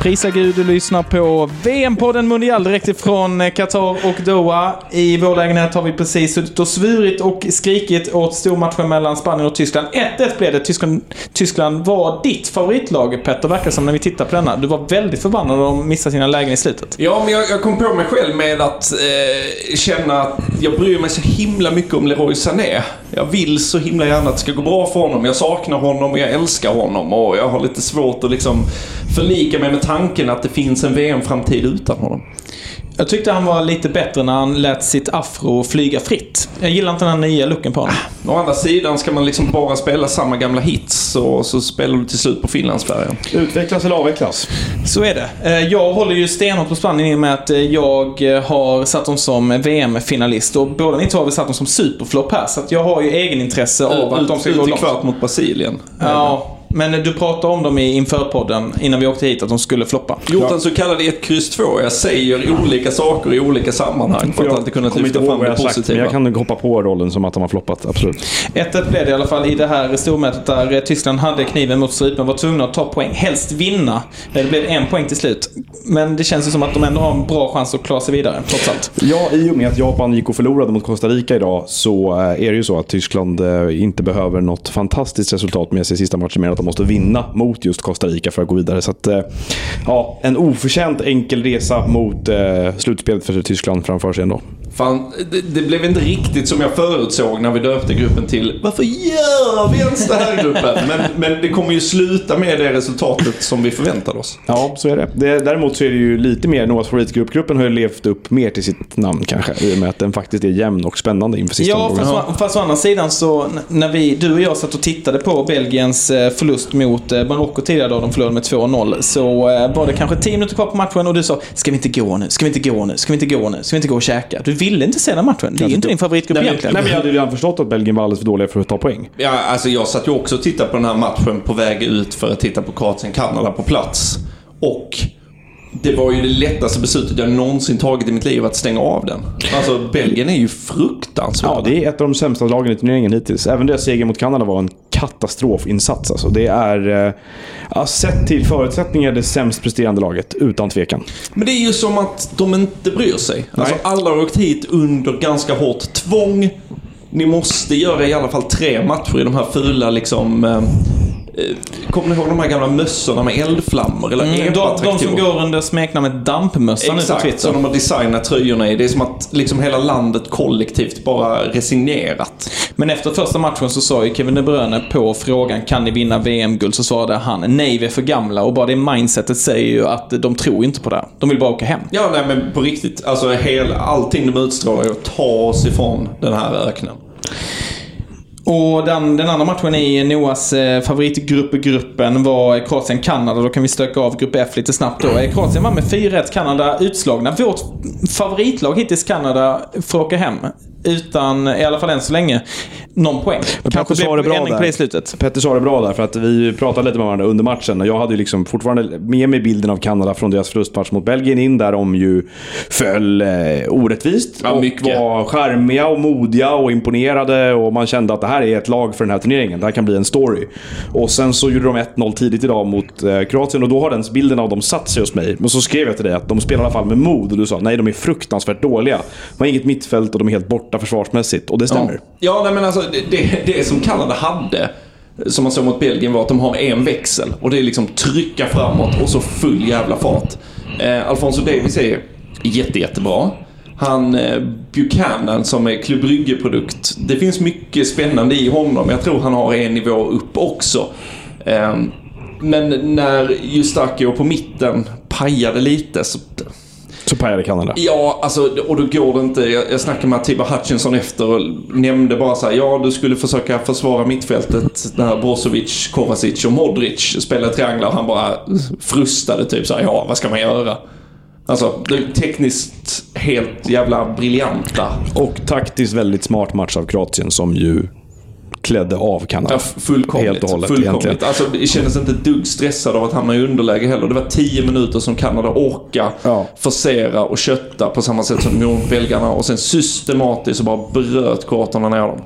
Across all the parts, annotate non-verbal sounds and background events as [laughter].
Prisa Gud, du lyssnar på VM-podden Mundial direkt ifrån eh, Qatar och Doha. I vår lägenhet har vi precis suttit och svurit och skrikit åt stormatchen mellan Spanien och Tyskland. 1-1 blev det. Tyskland, Tyskland var ditt favoritlag, Petter, verkar som när vi tittar på denna. Du var väldigt förbannad när de missade sina lägen i slutet. Ja, men jag, jag kom på mig själv med att eh, känna att jag bryr mig så himla mycket om Leroy Sané. Jag vill så himla gärna att det ska gå bra för honom. Jag saknar honom och jag älskar honom. Och jag har lite svårt att liksom förlika mig med tanken att det finns en VM-framtid utan honom. Jag tyckte han var lite bättre när han lät sitt afro flyga fritt. Jag gillar inte den här nya looken på honom. Å andra sidan ska man liksom bara spela samma gamla hits så, så spelar du till slut på Finlandsfärjan. Utvecklas eller avvecklas? Så är det. Eh, Jag håller ju stenhårt på Spanien i och med att eh, jag eh, har satt dem som VM-finalist och båda ni två har vi satt dem som superflopp här. Så att jag har ju egenintresse av att de ska gå långt. kvart mot Brasilien. Ja, men du pratade om dem i införpodden innan vi åkte hit att de skulle floppa. Gjort en så kallad 1, kryss 2. Jag säger olika saker i olika sammanhang för att alltid kunna lyfta fram det jag har sagt, men positiva. jag kan hoppa på rollen som att de har floppat. Absolut. 1-1 blev det i alla fall i det här stormötet där eh, Tyskland hade kniven mot strupen var tvungna att ta poäng, helst vinna. Det blev en poäng till slut. Men det känns ju som att de ändå har en bra chans att klara sig vidare, trots allt. Ja, i och med att Japan gick och förlorade mot Costa Rica idag så eh, är det ju så att Tyskland eh, inte behöver något fantastiskt resultat med sig i sista matchen, mer att de måste vinna mot just Costa Rica för att gå vidare. Så att, eh, ja, en oförtjänt enkel resa mot eh, slutspelet för Tyskland framför sig ändå. Fan, det, det blev inte riktigt som jag förutsåg när vi döpte gruppen till Varför gör vi ens det här gruppen? [laughs] Men, men det kommer ju sluta med det resultatet som vi förväntade oss. Ja, så är det. det. Däremot så är det ju lite mer, Noahs favoritgrupp. Gruppen har ju levt upp mer till sitt namn kanske. I och med att den faktiskt är jämn och spännande inför sista Ja, fast, fast å andra sidan så när vi, du och jag satt och tittade på Belgiens eh, förlust mot eh, Marocko tidigare då de förlorade med 2-0 så eh, var det kanske 10 minuter kvar på matchen och du sa Ska vi inte gå nu? Ska vi inte gå nu? Ska vi inte gå nu? Ska vi inte gå och käka? Du ville inte se den matchen. Det är ju inte din favoritgrupp Nej, men, egentligen. nej, men jag hade ju redan förstått att Belgien var alldeles för dåliga för att ta poäng. Ja, alltså jag satt ju också och tittade på den här matchen på väg ut för att titta på Kroatien-Kanada på plats. Och det var ju det lättaste beslutet jag någonsin tagit i mitt liv att stänga av den. Alltså, Belgien är ju fruktansvärda. Ja, det är ett av de sämsta lagen i turneringen hittills. Även deras seger mot Kanada var en katastrofinsats. Alltså, det är, eh, ja, sett till förutsättningar, det sämst presterande laget. Utan tvekan. Men det är ju som att de inte bryr sig. Alltså, alla har åkt hit under ganska hårt tvång. Ni måste göra i alla fall tre matcher i de här fula liksom... Eh, kommer ni ihåg de här gamla mössorna med eldflammor? Eller Mm, de, de som går under smeknamnet dampmössa nu på Exakt, Twitter. som de har designat tröjorna i. Det är som att liksom hela landet kollektivt bara resignerat. Men efter första matchen så sa ju Kevin De Bruyne på frågan kan ni vinna VM-guld så svarade han nej vi är för gamla och bara det mindsetet säger ju att de tror inte på det. De vill bara åka hem. Ja, nej men på riktigt. Alltså hela, allting de utstrålar är att ta oss ifrån den här öknen. Och den, den andra matchen i Noahs eh, favoritgruppgruppen var Kroatien-Kanada. Då kan vi stöka av grupp F lite snabbt då. Kroatien vann med 4-1, Kanada utslagna. Vårt favoritlag hittills Kanada får åka hem. Utan, i alla fall än så länge, någon poäng. Men Kanske Petter sa det bra ändring på där. det i slutet. Petter sa det bra där, för att vi pratade lite med varandra under matchen. Och jag hade ju liksom fortfarande med mig bilden av Kanada från deras förlustmatch mot Belgien in, där de ju föll eh, orättvist. Ja, och mycket. var charmiga och modiga och imponerade. Och man kände att det här är ett lag för den här turneringen. Det här kan bli en story. Och sen så gjorde de 1-0 tidigt idag mot eh, Kroatien och då har den bilden av dem satt sig hos mig. Men så skrev jag till dig att de spelar i alla fall med mod. Och du sa nej, de är fruktansvärt dåliga. De har inget mittfält och de är helt borta försvarsmässigt. Och det stämmer. Ja, nej men alltså det, det, som Kanada hade, som man såg mot Belgien, var att de har en växel. Och det är liksom trycka framåt och så full jävla fart. Eh, Alfonso Davis är jätte, jättebra. Han eh, Buchanan som är Club Brygge-produkt. Det finns mycket spännande i honom. Jag tror han har en nivå upp också. Eh, men när Eustachio på mitten pajade lite så Så pajade Kanada. Ja, alltså, och då går det inte. Jag, jag snackade med Atiba Hutchinson efter och nämnde bara så här, ja du skulle försöka försvara mittfältet när Brozovic, Kovacic och Modric spelade trianglar. Han bara frustade typ så här, ja vad ska man göra? Alltså, det är tekniskt helt jävla briljanta. Och taktiskt väldigt smart match av Kroatien som ju klädde av Kanada. Ja, fullkomligt. Helt och hållet fullkomligt. egentligen. Alltså, det kändes inte ett dugg stressad av att hamna i underläge heller. Det var tio minuter som Kanada orkade Ja. forcera och kötta på samma sätt som gjorde belgarna. Och sen systematiskt så bara bröt kroaterna ner dem.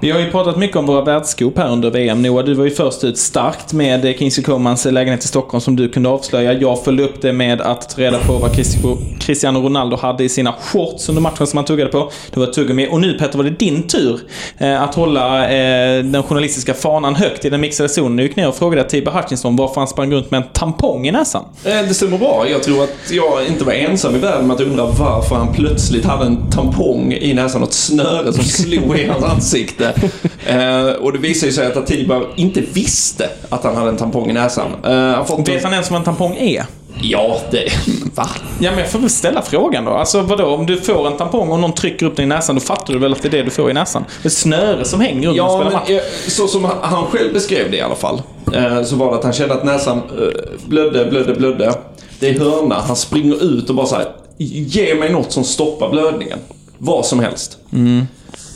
Vi har ju pratat mycket om våra världsskop här under VM. Noah, du var ju först ut starkt med eh, Kingsley Comans lägenhet i Stockholm som du kunde avslöja. Jag följde upp det med att ta reda på vad Cristi- Cristiano Ronaldo hade i sina shorts under matchen som han tuggade på. Det var tuggummi. Och nu Petter var det din tur eh, att hålla eh, den journalistiska fanan högt i den mixade zonen. Du gick ner och frågade Tiber Hutchinson varför han sprang runt med en tampong i näsan. Eh, Det stämmer bra. Jag tror att jag inte var ensam i världen med att undra varför han plötsligt hade en tampong i näsan och ett snöre som slog i hans ansikte. [laughs] Eh, och det visade ju sig att Atiba inte visste att han hade en tampong i näsan. Eh, han fått Vet han ens vad en tampong är? Ja, det... [laughs] Va? Ja, men jag får väl ställa frågan då. Alltså vadå, om du får en tampong och någon trycker upp den i näsan, då fattar du väl att det är det du får i näsan? Ett snöre som hänger du Ja, men match. eh, så som han- själv beskrev det i alla fall. eh, Så var det att han kände att näsan eh, blödde, blödde, blödde. Det är hörna. Han springer ut och bara så här. Ge mig något som stoppar blödningen. Vad som helst.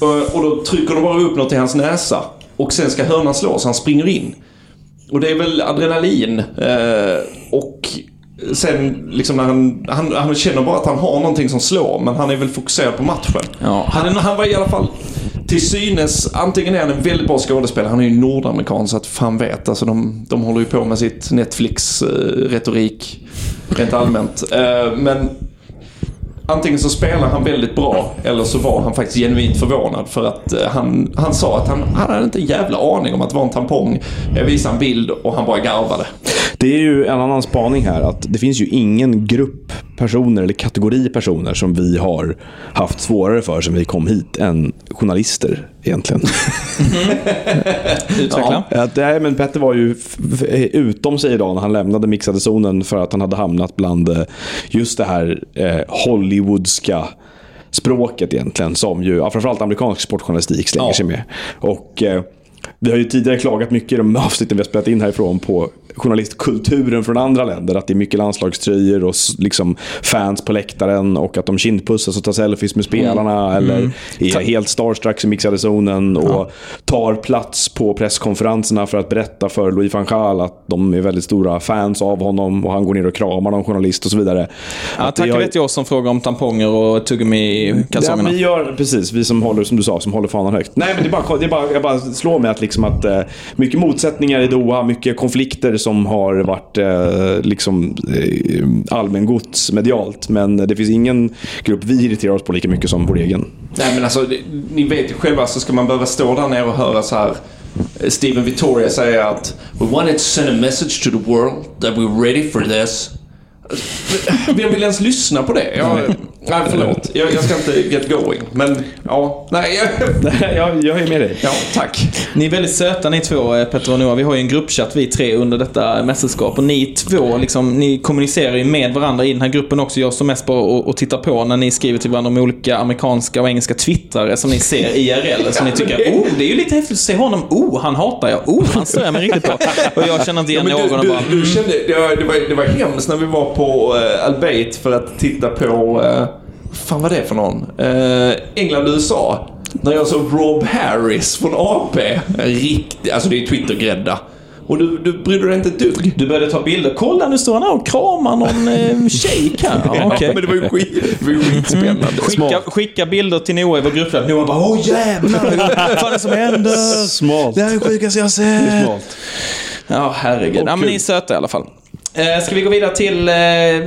Eh, Och då trycker de bara upp något i hans näsa. Och sen ska hörnan slå så han springer in. Och det är väl adrenalin. eh, Och sen liksom när han, han, han känner bara att han har någonting som slår. Men han är väl fokuserad på matchen. Ja. Han, han var i alla fall till synes, antingen är han en väldigt bra skådespelare, han är ju nordamerikan så att fan vet. Alltså de, de håller ju på med sitt Netflix-retorik rent allmänt. Eh, men antingen så spelar han väldigt bra eller så var han faktiskt genuint förvånad för att eh, han, han sa att han, han hade inte en jävla aning om att det var en tampong. Jag visade en bild och han bara garvade. Det är ju en annan spaning här att det finns ju ingen grupp personer eller kategori personer som vi har haft svårare för sen vi kom hit än journalister egentligen. [laughs] Utveckla. Att, nej, men Petter var ju utom sig idag när han lämnade mixade zonen för att han hade hamnat bland eh, just det här eh, Hollywoodska språket egentligen som ju ja, framförallt amerikansk sportjournalistik slänger Ja. sig med. Och eh, vi har ju tidigare klagat mycket i de avsnitten vi har spelat in härifrån på journalistkulturen från andra länder. Att det är mycket landslagströjor och liksom fans på läktaren och att de kindpussas och tar selfies med spelarna eller är helt starstruck i mixade zonen och tar plats på presskonferenserna för att berätta för Louis van Gaal att de är väldigt stora fans av honom och han går ner och kramar någon journalist och så vidare. Ja, Att tack vet jag som frågar om tamponger och tuggummi i Ja, kalsongerna. vi gör precis, vi som håller, som du sa, som håller fanan högt. Nej, men det är bara, det är bara, jag bara slår mig att, liksom att eh, mycket motsättningar i Doha, mycket konflikter som har varit eh, liksom, eh, allmängods medialt. Men det finns ingen grupp vi irriterar oss på lika mycket som vår egen. Nej men alltså, ni vet ju själva så ska man behöva stå där nere och höra så här eh, Steven Vittoria säga att We wanted to send a message to the world that we're ready for this. Vem vill ens lyssna på det? Jag, nej, förlåt. Jag, jag ska inte get going. Men, ja. Nej, [laughs] jag, jag, jag är med dig. ja, tack. Ni är väldigt söta ni två, eh, Petter och Noah. Vi har ju en gruppchatt vi tre under detta mästerskap. Och ni två, liksom, ni kommunicerar ju med varandra i den här gruppen också. Jag står mest på och, och tittar på när ni skriver till varandra om olika amerikanska och engelska twittrare som ni ser IRL. Som ni tycker, oh, det är ju lite häftigt att se honom. Oh, han hatar jag. Oh, han stör jag mig riktigt på. Och jag känner inte igen Ja, någon du, bara, du, du kände, det, var, det, var, det var hemskt när vi var på uh, Albeit för att titta på... Uh, fan vad det är för någon? Uh, England-USA. När jag såg Rob Harris från AP. Riktigt, alltså det är Twitter-grädda. Och du, du brydde dig inte ett dugg. Du började ta bilder. Kolla, nu står han här och kramar någon eh, shake här. [laughs] Ja, okej. men det var ju skit, det var ju skitspännande. Skicka, skicka bilder till Noah i vår gruppchatt. Noah bara åh jävlar, vad fan är det som händer? Smalt. Det här är det sjukaste jag har sett. Smalt. Ja, herregud. Ja, men ni är söta i alla fall. Eh, ska vi gå vidare till eh,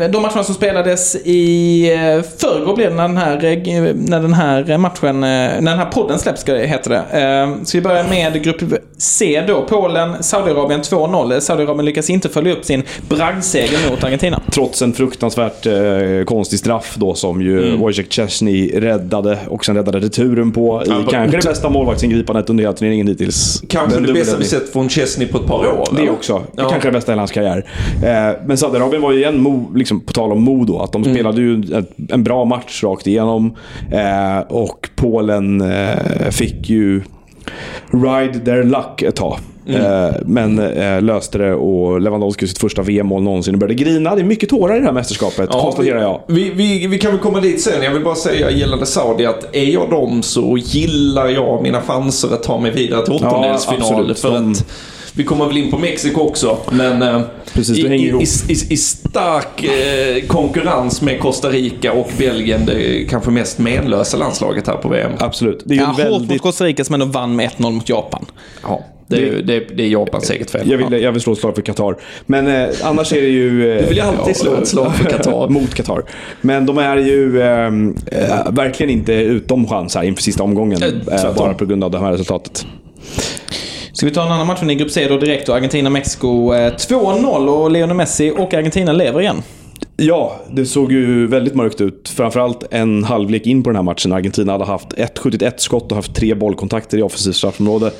de matcherna som spelades i eh, förrgår blev det när den här, när den här matchen, när den här podden släpps, ska det, heter det. Så vi börjar med grupp C då. Polen, Saudiarabien 2-0. Saudiarabien lyckas inte följa upp sin bragdseger mot Argentina. Trots en fruktansvärt eh, konstig straff då som ju Mm. Wojciech Szczesny räddade och sen räddade returen på i Ja, kanske det bästa målvaktsingripandet under hela turneringen hittills. Kanske det bästa vi sett från Chesney på ett par år. Det eller? också. Ja. Kanske det bästa i hans karriär. Eh, men Saudiarabien var ju igen, mo, liksom, på tal om mod då, att de Mm. spelade ju ett, en bra match rakt igenom. Eh, och Polen eh, fick ju ride their luck ett tag. Eh, men eh, löste det och Lewandowski sitt första VM-mål någonsin och började grina. Det är mycket tårar i det här mästerskapet, konstaterar jag. Vi, vi, vi kan väl komma dit sen. Jag vill bara säga gällande Saudi att är jag dem så gillar jag mina chanser att ta mig vidare till åttondelsfinal. Ja, absolut. för De- att vi kommer väl in på Mexiko också, men eh, Precis, i, hänger i, i, i stark eh, konkurrens med Costa Rica och Belgien, det kanske mest menlösa landslaget här på VM. Absolut. Det är ju Ja, en hårt mot väldigt... Costa Rica som ändå vann med 1-0 mot Japan. Ja, det, är, det, det är Japans eget fel. Jag vill, jag vill slå ett slag för Qatar. Men eh, annars är det ju... Eh, Du vill ju alltid slå ett slag för Qatar. [laughs] mot Qatar. Men de är ju ehm, eh, verkligen inte utom chans här inför sista omgången. Eh, Eh, bara på grund av det här resultatet. Ska vi ta en annan match i grupp C då direkt? Argentina-Mexiko eh, 2-0 och Lionel Messi och Argentina lever igen. Ja, det såg ju väldigt mörkt ut. Framförallt en halvlek in på den här matchen. Argentina hade haft ett skjutit ett skott och haft tre bollkontakter i offensivt straffområde.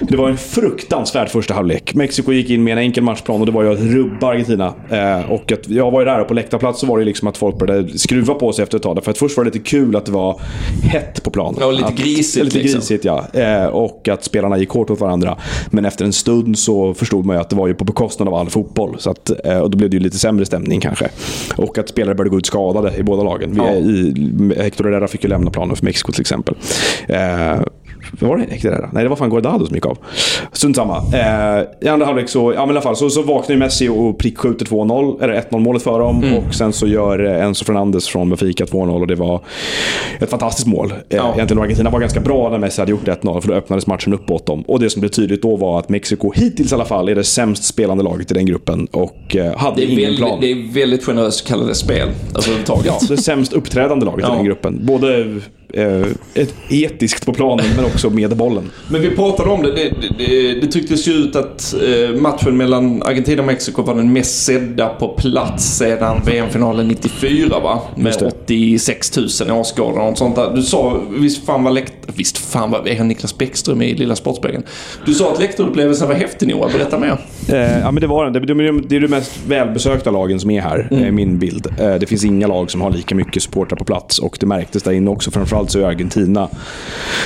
Det var en fruktansvärd första halvlek. Mexiko gick in med en enkel matchplan och det var ju att rubba Argentina. Eh, och att jag var ju där och på läktarplats så var det liksom att folk började skruva på sig efter ett tag. För att först var det lite kul att det var hett på planen. Ja, lite att, grisigt, Lite liksom. grisigt ja. Eh, och att spelarna gick hårt åt varandra. Men efter en stund så förstod man ju att det var ju på bekostnad av all fotboll. Så att, eh, och då blev det ju lite sämre stämning kanske. Och att spelare började gå ut skadade i båda lagen. Vi Ja. är i, Hector Herrera fick ju lämna planen för Mexiko till exempel. Eh, var det Hector Herrera? Nej, det var fan Guardado som gick av. Strunt samma. Eh, I andra halvlek så, ja men i alla fall, så, så vaknar Messi och prickskjuter 2-0, eller 1-0 målet för dem. Mm. Och sen så gör eh, Enzo Fernandes från Benfica 2-0 och det var ett fantastiskt mål. Eh, Ja. Egentligen var Argentina var ganska bra när Messi hade gjort 1-0 för då öppnades matchen upp åt dem. Och det som blev tydligt då var att Mexiko hittills i alla fall är det sämst spelande laget i den gruppen och eh, hade ingen väldigt, plan. det är väldigt generöst att kalla det spel alltså, överhuvudtaget. Ja, det sämst uppträdande laget Ja. i den gruppen. Både ett etiskt på planen men också med bollen. Men vi pratade om det. Det, det, det, tycktes ju ut att eh, matchen mellan Argentina och Mexiko var den mest sedda på plats sedan VM-finalen 94 va? Med Just det. 86 000 åskådare och sånt där. Du sa, visst fan var läkt... Visst fan var... Är han Niklas Bäckström i Lilla Sportspegeln? Du sa att läktarupplevelsen var häftig Noah. Berätta mer. Eh, ja men det var den. Det, det, det är de mest välbesökta lagen som är här, Mm. är min bild. Eh, det finns inga lag som har lika mycket supportrar på plats och det märktes där inne också. Framförallt så Argentina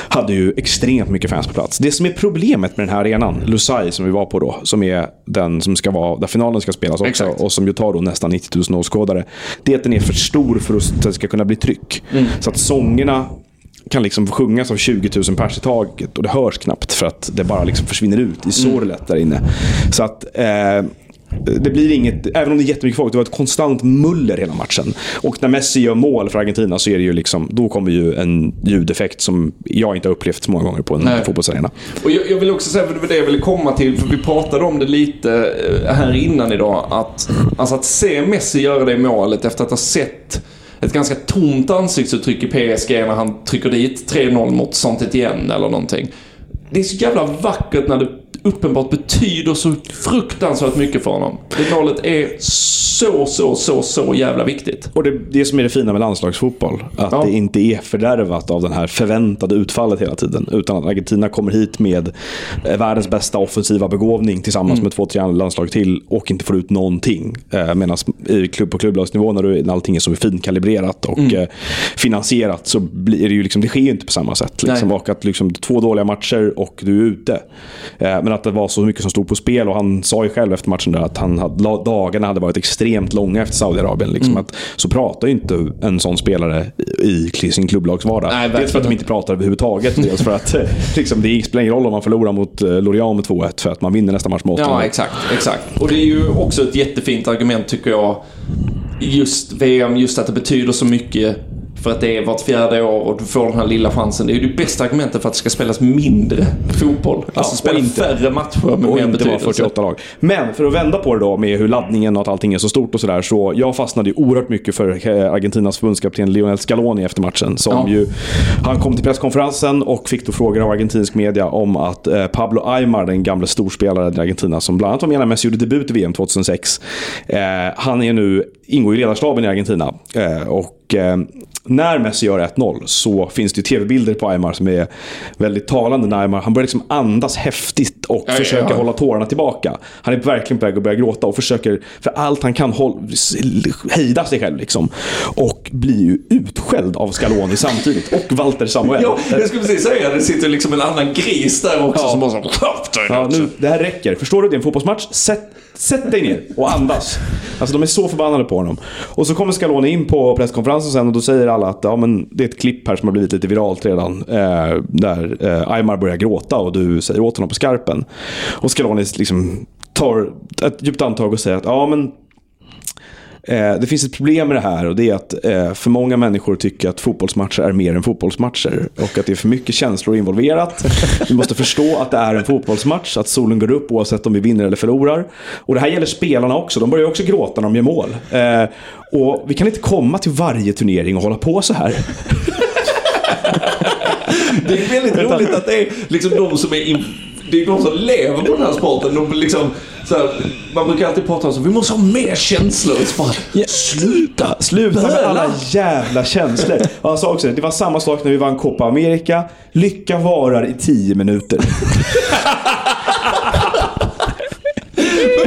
hade ju extremt mycket fans på plats. Det som är problemet med den här arenan, Lusail som vi var på då, som är den som ska vara, där finalen ska spelas också Exakt. och som ju tar då nästan 90 000 åskådare. Det är att den är för stor för att det ska kunna bli tryck. Mm. Så att sångerna kan liksom sjungas av 20 000 pers i taget och det hörs knappt för att det bara liksom försvinner ut i sorlet där inne. Så att eh, det blir inget, även om det är jättemycket folk, det var ett konstant muller hela matchen. Och när Messi gör mål för Argentina så är det ju liksom, då kommer ju en ljudeffekt som jag inte har upplevt så många gånger på en Nej. fotbollsarena. Och jag, jag vill också säga, för det var det jag ville komma till, för vi pratade om det lite eh, här innan idag. Att, alltså att se Messi göra det målet efter att ha sett ett ganska tomt ansiktsuttryck i PSG när han trycker dit 3-0 mot saint igen eller någonting. Det är så jävla vackert när du uppenbart betyder så fruktansvärt mycket för honom. Det målet är så, så, så, så jävla viktigt. Och det, det som är det fina med landslagsfotboll, att Ja. det inte är fördärvat av den här förväntade utfallet hela tiden. Utan att Argentina kommer hit med eh, världens bästa offensiva begåvning tillsammans med två, tre andra landslag till och inte får ut någonting. Eh, Medan i klubb på klubblagsnivå när, allting är så fint kalibrerat och eh, finansierat så blir det ju liksom, det sker ju inte på samma sätt. Liksom. Och att liksom, två dåliga matcher och du är ute. Men att det var så mycket som stod på spel och han sa ju själv efter matchen där att han hade, dagarna hade varit extremt långa efter Saudiarabien. Liksom att, så pratar ju inte en sån spelare i i sin klubblagsvardag. Nej, dels för att de inte pratar överhuvudtaget, dels för att [laughs] [laughs] liksom, det spelar ingen roll om man förlorar mot eh, Lorient med 2-1 för att man vinner nästa match med 8 Ja, exakt, exakt. Och det är ju också ett jättefint argument tycker jag. Just VM, just att det betyder så mycket för att det är vart fjärde år och du får den här lilla chansen. Det är ju det bästa argumentet för att det ska spelas mindre fotboll. Alltså och spela inte- färre matcher med och mer inte vara betydelse. 48 lag. Men för att vända på det då med hur laddningen och att allting är så stort och sådär. Så jag fastnade ju oerhört mycket för eh, Argentinas förbundskapten Lionel Scaloni efter matchen. Som Ja. ju, han kom till presskonferensen och fick då frågor av argentinsk media om att eh, Pablo Aymar, den gamla storspelaren i Argentina, som bland annat var med när Messi gjorde debut i VM 2006. Eh, han är nu, ingår i ledarstaben i Argentina. Eh, och eh, när Messi gör 1-0 så finns det tv-bilder på Aymar som är väldigt talande. När Aymar, han börjar liksom andas häftigt och Ja, försöker ja. hålla tårarna tillbaka. Han är verkligen på väg att börja gråta och försöker för allt han kan håll, hejda sig själv. Liksom. Och blir ju utskälld av Scaloni samtidigt. Och Walter Samuel. Ja, jag skulle precis säga det sitter liksom en annan gris där också Ja. som bara så "Skärp dig Ja, nu." nu, det här räcker. Förstår du? Det är en fotbollsmatch. Sätt, sätt dig ner och andas. Alltså de är så förbannade på honom. Och så kommer Scaloni in på presskonferensen sen och då säger alla att ja, men det är ett klipp här som har blivit lite viralt redan. Eh, där eh, Aymar börjar gråta och du säger åt honom på skarpen. Och Scaloni liksom tar ett djupt andetag och säger att ja men det finns ett problem med det här och det är att eh, för många människor tycker att fotbollsmatcher är mer än fotbollsmatcher. Och att det är för mycket känslor involverat. Vi måste förstå att det är en fotbollsmatch, att solen går upp oavsett om vi vinner eller förlorar. Och det här gäller spelarna också, de börjar också gråta när de gör mål. Eh, och vi kan inte komma till varje turnering och hålla på så här. Det är väldigt roligt att det är liksom de som är det är de som lever på den här sporten. De liksom, så här, man brukar alltid prata om så vi måste ha mer känslor. Så bara, sluta! Sluta med alla jävla känslor. Och han sa också det, det var samma sak när vi vann Copa America. Lycka varar i tio minuter. [laughs]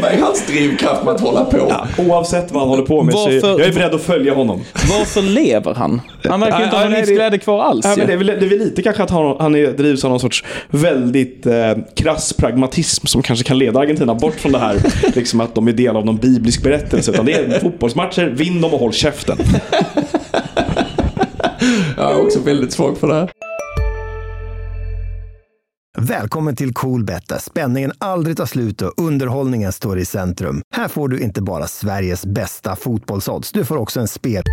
Vad är hans drivkraft med att hålla på? Ja, oavsett vad han håller på med så Varför- jag är beredd att följa honom. Varför lever han? Han verkar ju inte ha någon livsglädje kvar alls Ja, men det, är väl, det är väl lite kanske att han, han är, drivs av någon sorts väldigt eh, krass pragmatism som kanske kan leda Argentina bort från det här. [laughs] liksom att de är del av någon biblisk berättelse. Utan det är fotbollsmatcher, vinn dem och håll käften. [laughs] Jag är också väldigt svag för det här. Välkommen till Coolbet där spänningen aldrig tar slut och underhållningen står i centrum. Här får du inte bara Sveriges bästa fotbollsodds, du får också en spel...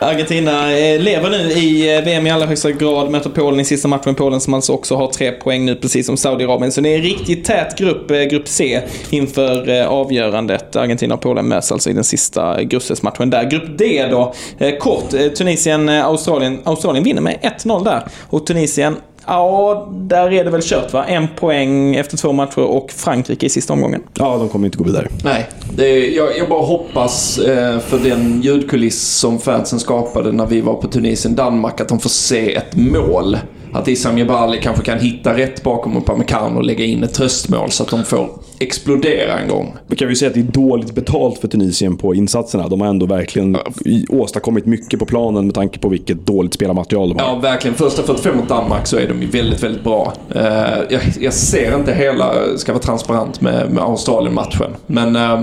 Argentina eh, lever nu i eh, VM i allra högsta grad, möter Polen i sista matchen. Polen som alltså också har tre poäng nu, precis som Saudiarabien. Så det är en riktigt tät grupp, eh, grupp C, inför avgörandet. Argentina och Polen möts alltså i den sista gruppspelsmatchen där. Grupp D då, kort. Tunisien, Australien. Australien vinner med 1-0 där. Och Tunisien, ja, där är det väl kört va? En poäng efter två matcher och Frankrike i sista omgången. Ja, de kommer inte gå vidare. Nej, det är, jag, jag bara hoppas eh, för den ljudkuliss som fansen skapade när vi var på Tunisien-Danmark att de får se ett mål. Att Issam Jebali kanske kan hitta rätt bakom Upamecano och lägga in ett tröstmål så att de får explodera en gång. Vi kan ju säga att det är dåligt betalt för Tunisien på insatserna. De har ändå verkligen i- åstadkommit mycket på planen med tanke på vilket dåligt spelarmaterial de har. Ja, verkligen. Första 45 mot Danmark så är de ju väldigt, väldigt bra. Eh, jag, jag ser inte hela, ska vara transparent med, med Australien-matchen. Men eh,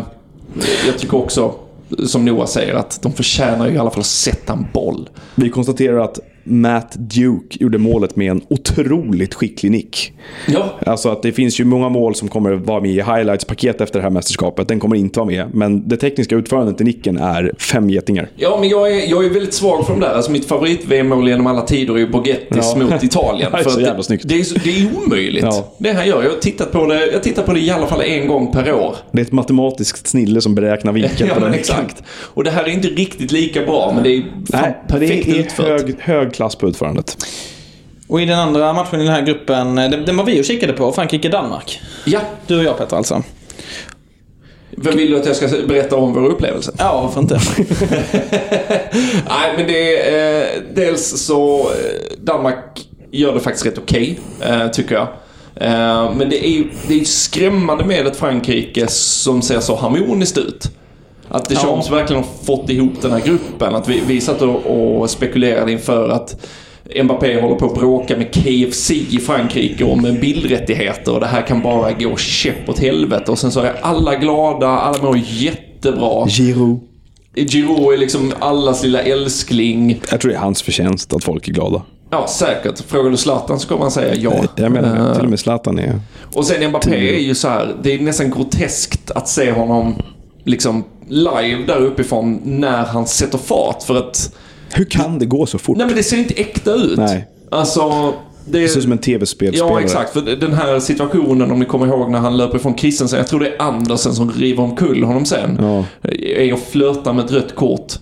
jag tycker också, som Noah säger, att de förtjänar ju i alla fall att sätta en boll. Vi konstaterar att Matt Duke gjorde målet med en otroligt skicklig nick. Ja, Alltså att det finns ju många mål som kommer vara med i highlights-paket efter det här mästerskapet. Den kommer inte vara med. Men det tekniska utförandet i nicken är fem getingar. Ja, men jag är, jag är väldigt svag för de där. Alltså mitt favorit-VM-mål genom alla tider är ju Borgettis Ja. mot Italien. [laughs] Det är så jävla snyggt. det, är, så- det är omöjligt. Ja. Det han gör. Jag har tittat på det, jag tittar på det i alla fall en gång per år. Det är ett matematiskt snille som beräknar vinkeln [laughs] Ja, på den exakt. Och det här är inte riktigt lika bra, men det är Nej, perfekt det är utfört. hög, hög klass på utförandet. Och i den andra matchen i den här gruppen, eh, den, den var vi och kikade på, Frankrike-Danmark. Ja, Du och jag Petter alltså. vem vill du att jag ska berätta om vår upplevelse? Ja, varför inte? [laughs] Nej, men det är... Eh, dels så... Eh, Danmark gör det faktiskt rätt okej, eh, tycker jag. Eh, men det är ju det är skrämmande med ett Frankrike som ser så harmoniskt ut. Att Deschamps verkligen har fått ihop den här gruppen. Att vi, vi satt och, och spekulerade inför att Mbappé håller på att bråka med KFC i Frankrike om bildrättigheter och det här kan bara gå käpp åt helvete. Och sen så är alla glada, alla mår jättebra. Giroud. Giroud är liksom allas lilla älskling. Jag tror det är hans förtjänst att folk är glada. Ja, säkert. Frågar du Zlatan så kommer han säga ja. Jag menar det. Eh, Till och med Zlatan är... och sen Mbappé är ju så här, det är nästan groteskt att se honom liksom live där uppifrån när han sätter fart. För att, Hur kan det gå så fort? nej men det ser inte äkta ut. Nej. Alltså, det, Det ser ut som en tv-spelspelare. Ja, exakt. För den här situationen, om ni kommer ihåg när han löper ifrån Christensen. Jag tror det är Andersen som river omkull honom sen. Ja. Är och flörtar med ett rött kort.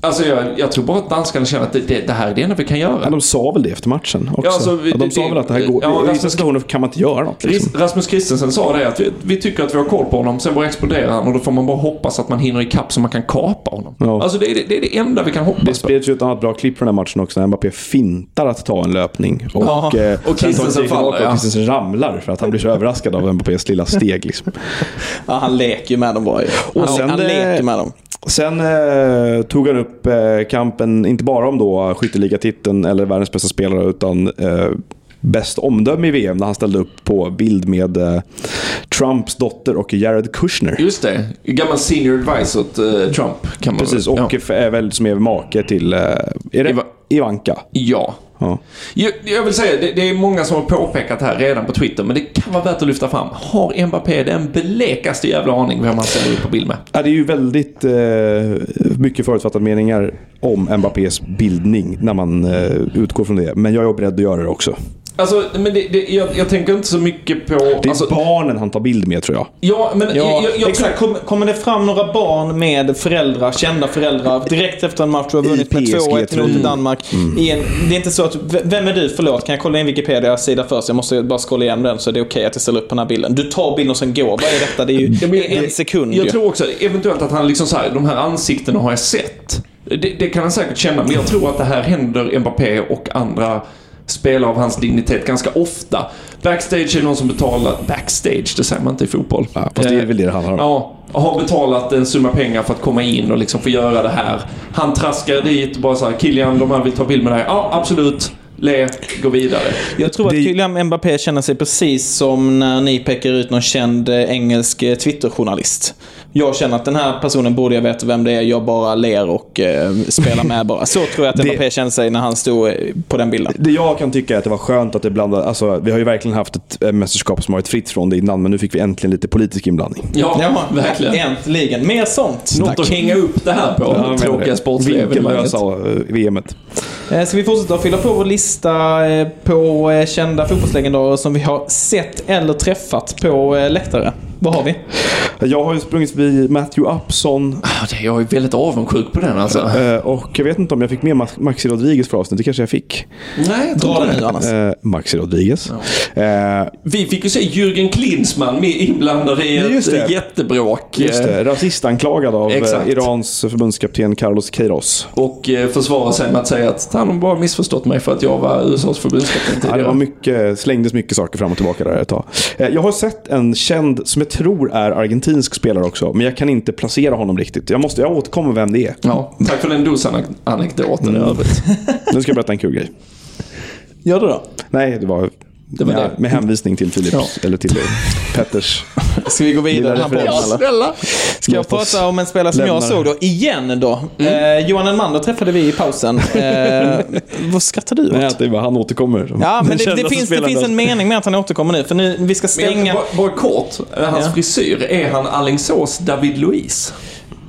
Alltså jag, jag tror bara att danskarna känner att det, det, det här är det enda vi kan göra. Ja, de sa väl det efter matchen också. Ja, alltså, vi- Ja, de det- sa väl att det här går... ja, I Rasmus- vissa situationer kan man inte göra något. Liksom. Rasmus Christensen sa det att vi, vi tycker att vi har koll på honom, sen bara exploderar han och då får man bara hoppas att man hinner ikapp så man kan kapa honom. Ja. Alltså det är det, det är det enda vi kan Det hoppas på. spreds ju ett annat bra klipp från den här matchen också när Mbappé fintar att ta en löpning. Och, Ja. eh, Och sen tar Christensen ett steg tillbaka faller. Och Christensen ramlar för att han blir så överraskad av Mbappés lilla steg. Liksom. [laughs] Ja, han leker ju med dem bara ju. Han, Och sen han det- leker med dem. Sen eh, tog han upp eh, kampen, inte bara om då skytteligatiteln eller världens bästa spelare, utan eh, bäst omdöme i VM när han ställde upp på bild med eh, Trumps dotter och Jared Kushner. Just det. Gammal senior advisor åt eh, Trump kan man Precis, och ja. är väl som är make till eh, är det Iva- Ivanka. ja. Ja. Jag, jag vill säga, det, det är många som har påpekat här redan på Twitter, men det kan vara värt att lyfta fram. Har Mbappé den blekaste jävla aning vem han ställer upp på bild med? Ja, det är ju väldigt eh, mycket förutfattade meningar om Mbappés bildning när man eh, utgår från det. Men jag är beredd att göra det också. Alltså, men det, det, jag, jag tänker inte så mycket på... Det är alltså, barnen han tar bild med tror jag. ja, men Ja, jag, jag, jag, exakt. Kom, kommer det fram några barn med föräldrar, kända föräldrar, direkt efter en match du har vunnit med PSG, 2-1 tror mot. Danmark. I en, det är inte så att, vem är du? Förlåt, kan jag kolla in Wikipedia-sida först? Jag måste bara scrolla igenom den så det är okej att jag ställer upp på den här bilden. Du tar bilden och sen går. Vad är detta? Det är ju men- en sekund jag tror också eventuellt att han liksom så här, de här ansiktena har jag sett. Det, det kan han säkert känna, men jag tror att det här händer Mbappé och andra spelare av hans dignitet ganska ofta. Backstage är någon som betalar... Backstage, det säger man inte i fotboll. Ja, fast det är Eh, väl det det handlar om. Ja, har betalat en summa pengar för att komma in och liksom få göra det här. Han traskar dit och bara så här, Kilian, de här vill ta bild med dig. Ja, absolut. Le, gå vidare. Jag tror att Det- Kylian Mbappé känner sig precis som när ni pekar ut någon känd eh, engelsk eh, Twitter-journalist. Jag känner att den här personen borde jag veta vem det är. Jag bara ler och eh, spelar med bara. Så tror jag att [laughs] Det- Mbappé känner sig när han stod eh, på den bilden. Det jag kan tycka är att det var skönt att det blandade, alltså vi har ju verkligen haft ett mästerskap som varit fritt från det innan, men nu fick vi äntligen lite politisk inblandning. Ja, Ja, verkligen. Äntligen. Mer sånt. Något Tack. att hänga upp det här på. menar tråkiga det. sportsliga evenemanget. Vinkellösa eh, VMet. Eh, Ska vi fortsätta att fylla på vår lista eh, på eh, kända fotbollslegendarer som vi har sett eller träffat på läktare? Vad har vi? Jag har ju sprungit förbi Matthew Upson Ah, det- Jag är väldigt avundsjuk på den alltså. eh, och jag vet inte om jag fick med Max- Maxi Rodriguez för avsnitt. Det kanske jag fick. Nej, jag tror Dra inte den det. nu annars. Eh, Maxi Rodriguez. Eh, Vi fick ju se Jürgen Klinsmann med inblandad i ett Just det. eh, jättebråk. just det, rasistanklagad av Exakt. Irans förbundskapten Carlos Queiroz. Och eh, försvara sig med att säga att han har bara missförstått mig för att jag var USAs förbundskapten Ja, det tidigare. var mycket, slängdes mycket saker fram och tillbaka där ett tag. Jag har sett en känd, som jag tror är argentinsk spelare också, men jag kan inte placera honom riktigt. Jag, måste, jag återkommer vem det är. Ja, tack för den dosanekdoten Mm. i övrigt. Nu ska jag berätta en kul grej. Gör du då? Nej, det var, Det var med, det. med hänvisning till Philips, eller till Petters. [laughs] Ska vi gå vidare här eller? snälla. Ska jag prata om en spelare som jag lämna såg då, igen då. Eh, Johan Elmander träffade vi i pausen. [laughs] Eh, vad skrattar du åt? Nej, det var han återkommer. Ja, men det, [laughs] det, finns, det finns en mening med att han återkommer nu. För nu, vi ska Men stänga... bara, bara kort, eh, hans Ja. frisyr, är han Alingsås David Luiz?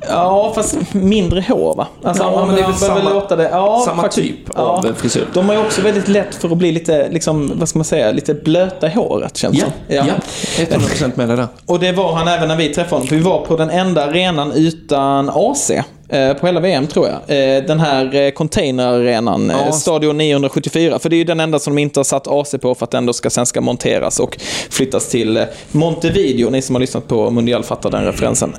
Ja, fast mindre hår va? Alltså, Ja, men det är väl samma- låta det... Ja, samma faktiskt. typ av frisyr. De har ju också väldigt lätt för att bli lite, liksom, vad ska man säga, lite blöta i håret känns Ja, som. ja. 100% med det där. Och det var han även när vi träffade honom. För vi var på den enda arenan utan AC. Eh, På hela VM tror jag. Eh, Den här eh, containerarenan, Ja. Stadion 974. För det är ju den enda som de inte har satt AC på för att den då ska, sen ska monteras och flyttas till Montevideo. Ni som har lyssnat på Mundial fattar den referensen.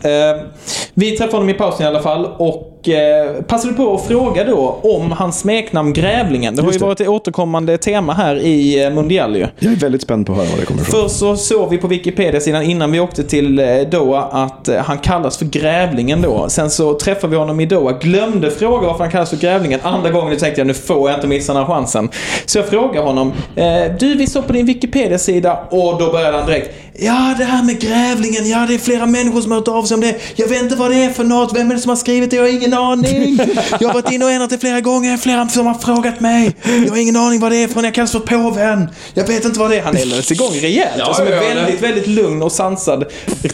Vi träffade honom i pausen i alla fall och eh, passade på att fråga då om hans smeknamn Grävlingen. Det har ju det. varit ett återkommande tema här i eh, Mundial ju. Jag är väldigt spänd på att höra var det kommer ifrån. Först så såg vi på Wikipedia-sidan innan vi åkte till eh, Doha att eh, han kallas för Grävlingen då. Sen så träffade vi honom i Doha, glömde fråga varför han kallas för Grävlingen. Andra gången tänkte jag nu får jag inte missa den här chansen. Så jag frågade honom, eh, du vi såg på din Wikipedia-sida och då började han direkt. Ja, det här med Grävlingen, ja det är flera människor som har hört av sig om det. Jag vet inte vad det är för något, vem är det som har skrivit det? Jag har ingen aning. Jag har varit inne och ändrat det flera gånger, flera som har frågat mig. Jag har ingen aning vad det är för jag kallas för påven. Jag vet inte vad det är. Han eldades igång rejält. Ja, alltså, ja, väldigt, väldigt lugn och sansad,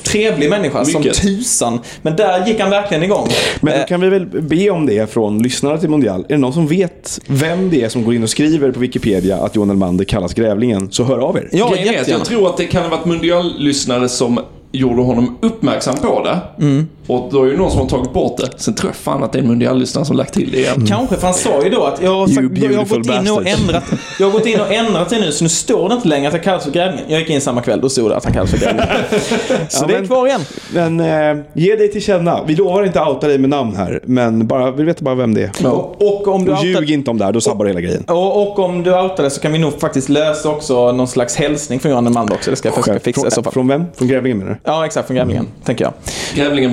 trevlig människa som Mycket. tusan. Men där gick han verkligen igång. Men då kan vi väl be om det från lyssnare till Mondial. Är det någon som vet vem det är som går in och skriver på Wikipedia att Johan Elmander kallas Grävlingen, så hör av er. Ja, jättegärna. jag tror att det kan ha varit mundiallyssnare som gjorde honom uppmärksam på det. Mm. Och då är det någon som har tagit bort det. Sen tror jag fan att det är en mundiallyssnare som lagt till det igen. Kanske, för han sa ju då att jag har, sagt, jag har, gått, in och ändrat, jag har gått in och ändrat det nu, så nu står det inte längre att han kallas för grävlingen. Jag gick in samma kväll, då stod det att han kallas för grävlingen. [laughs] så Ja, det är men- kvar igen. Men eh, ge dig till känna. Vi lovar inte att outa dig med namn här, men bara, vi vet bara vem det är. Och, och, om du Och ljug outar, inte om det här, då sabbar det hela grejen. och, och om du outar det så kan vi nog faktiskt lösa också någon slags hälsning från Johan Malmberg också. Det ska jag försöka fixa i så Från, fall. från vem? Från Grävlingen menar du? Ja, exakt. Från grävlingen, tänker jag. Grävlingen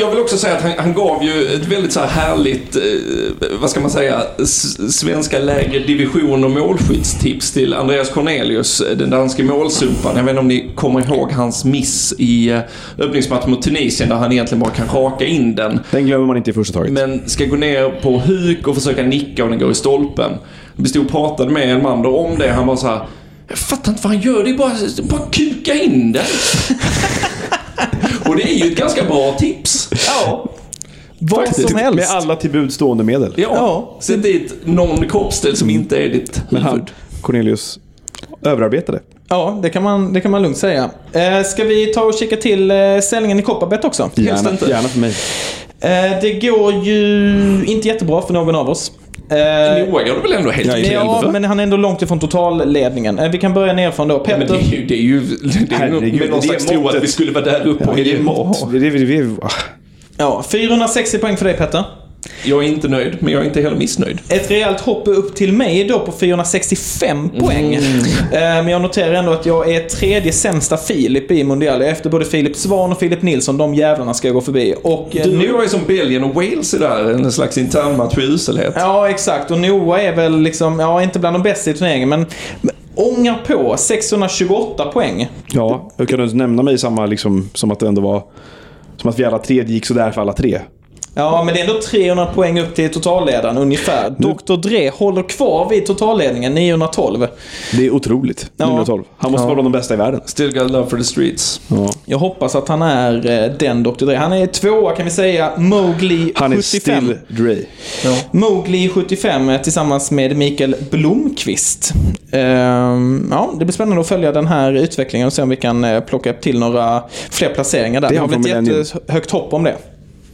Jag vill också säga att han, han gav ju ett väldigt så här härligt, eh, vad ska man säga, svenska lägre division och målskyttstips till Andreas Cornelius, eh, den danske målsumparen. Jag vet inte om ni kommer ihåg hans miss i eh, öppningsmatchen mot Tunisien där han egentligen bara kan raka in den. Den glömmer man inte i första taget. Men ska gå ner på huk och försöka nicka och den går i stolpen. Vi stod och pratade med en man då om det. Han var så här. Jag fattar inte vad han gör. Det är bara, bara kuka in den. [laughs] och det är ju ett ganska bra tips. Ja. Vad Faktiskt. som helst. Med alla till bud stående medel. Ja. Ja. Sätt dit någon kroppsdel som inte är ditt Men han. Cornelius, överarbetade. Ja, det kan man, det kan man lugnt säga. Eh, ska vi ta och kika till eh, ställningen i Kopparberg också? Gärna, gärna för mig. Eh, det går ju inte jättebra för någon av oss. Eh, Noah går det väl ändå helt Ja, okej ja, men han är ändå långt ifrån totalledningen. Eh, vi kan börja nerifrån då. Ja, men Petter. det är ju, det är ju det är nog Herregud, med någon det är slags tro att vi skulle vara där uppe. Ja, och det är ge- mått. Det är, det är, ah. Ja, 460 poäng för dig Petter. Jag är inte nöjd, men jag är inte heller missnöjd. Ett rejält hopp upp till mig då på 465 poäng. Mm. Eh, Men jag noterar ändå att jag är tredje sämsta Filip i Mondial. Efter både Filip Svan och Filip Nilsson. De jävlarna ska jag gå förbi. Och eh, Du nu... är som Belgien och Wales där, en slags internmatch i uselhet. Ja, exakt. Och Noah är väl liksom, ja, inte bland de bästa i turneringen, men men ångar på 628 poäng. Ja, jag kan du nämna mig samma liksom, som att det ändå var... Som att vi alla tre, gick sådär för alla tre. Ja, men det är ändå 300 poäng upp till totalledaren ungefär. Dr. Dre håller kvar vid totalledningen, 912. Det är otroligt. Ja. 912. Han måste Ja. vara bland de bästa i världen. Still got love for the streets. Ja. Jag hoppas att han är eh, den Dr. Dre. Han är tvåa kan vi säga, Mowgli Han är 75. still Dre. Mowgli 75 eh, tillsammans med Mikael Blomqvist. Ehm, ja, det blir spännande att följa den här utvecklingen och se om vi kan eh, plocka upp till några fler placeringar där. Det har Millennium. jättehögt hopp om det.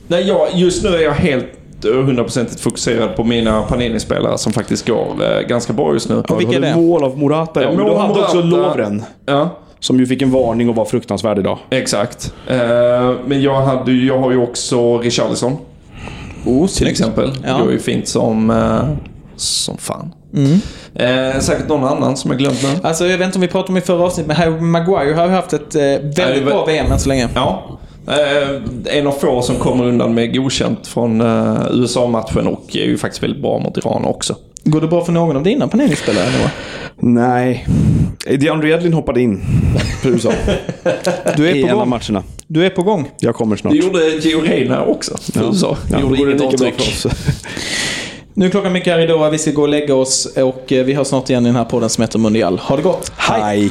Nej, jag, just nu är jag helt eh, hundraprocentigt fokuserad på mina Panini-spelare som faktiskt går eh, ganska bra just nu. Och vilka är det? mål av Morata, ja. Men du hade också. Lovren. Ja, Som ju fick en varning och var fruktansvärd idag. exakt. Eh, men jag, hade, jag har ju också Richarlison. Oh, Till exempel. Ja. Det går ju fint som, eh, som fan. Eh, säkert någon annan som jag glömt nu. Alltså, jag vet inte om vi pratade om i förra avsnittet, men Harry Maguire har ju haft ett eh, väldigt Nej, bra VM än så länge. Ja. Eh, en av få som kommer undan med godkänt från eh, USA-matchen och är ju faktiskt väldigt bra mot Iran också. Går det bra för någon av dina Panini-spelare Noah? Nej. DeAndre Edlin hoppade in för USA. Du I är en på av gång. matcherna. Du är på gång. Jag kommer snart. Det gjorde Gio Reyna också för USA. Ja, gjorde inget avtryck. Nu är klockan mycket här idag. Vi ska gå och lägga oss och eh, vi hörs snart igen i den här podden som heter Mundial. Ha det gott. Hej.